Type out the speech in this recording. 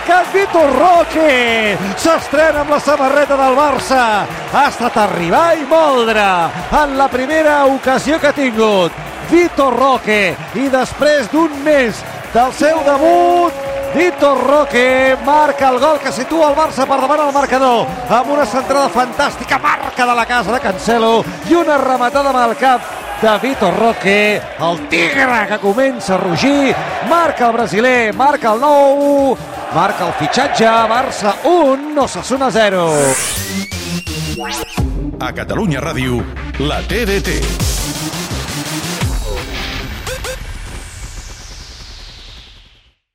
marcat Vitor Roque, s'estrena amb la samarreta del Barça, ha estat arribar i moldre en la primera ocasió que ha tingut. Vitor Roque i després d'un mes del seu debut Vitor Roque marca el gol que situa el Barça per davant del marcador amb una centrada fantàstica, marca de la casa de Cancelo i una rematada amb el cap de Vitor Roque, el tigre que comença a rugir, marca el brasiler, marca el nou, marca el fitxatge, Barça 1, Osasuna 0. A Catalunya Ràdio, la TDT.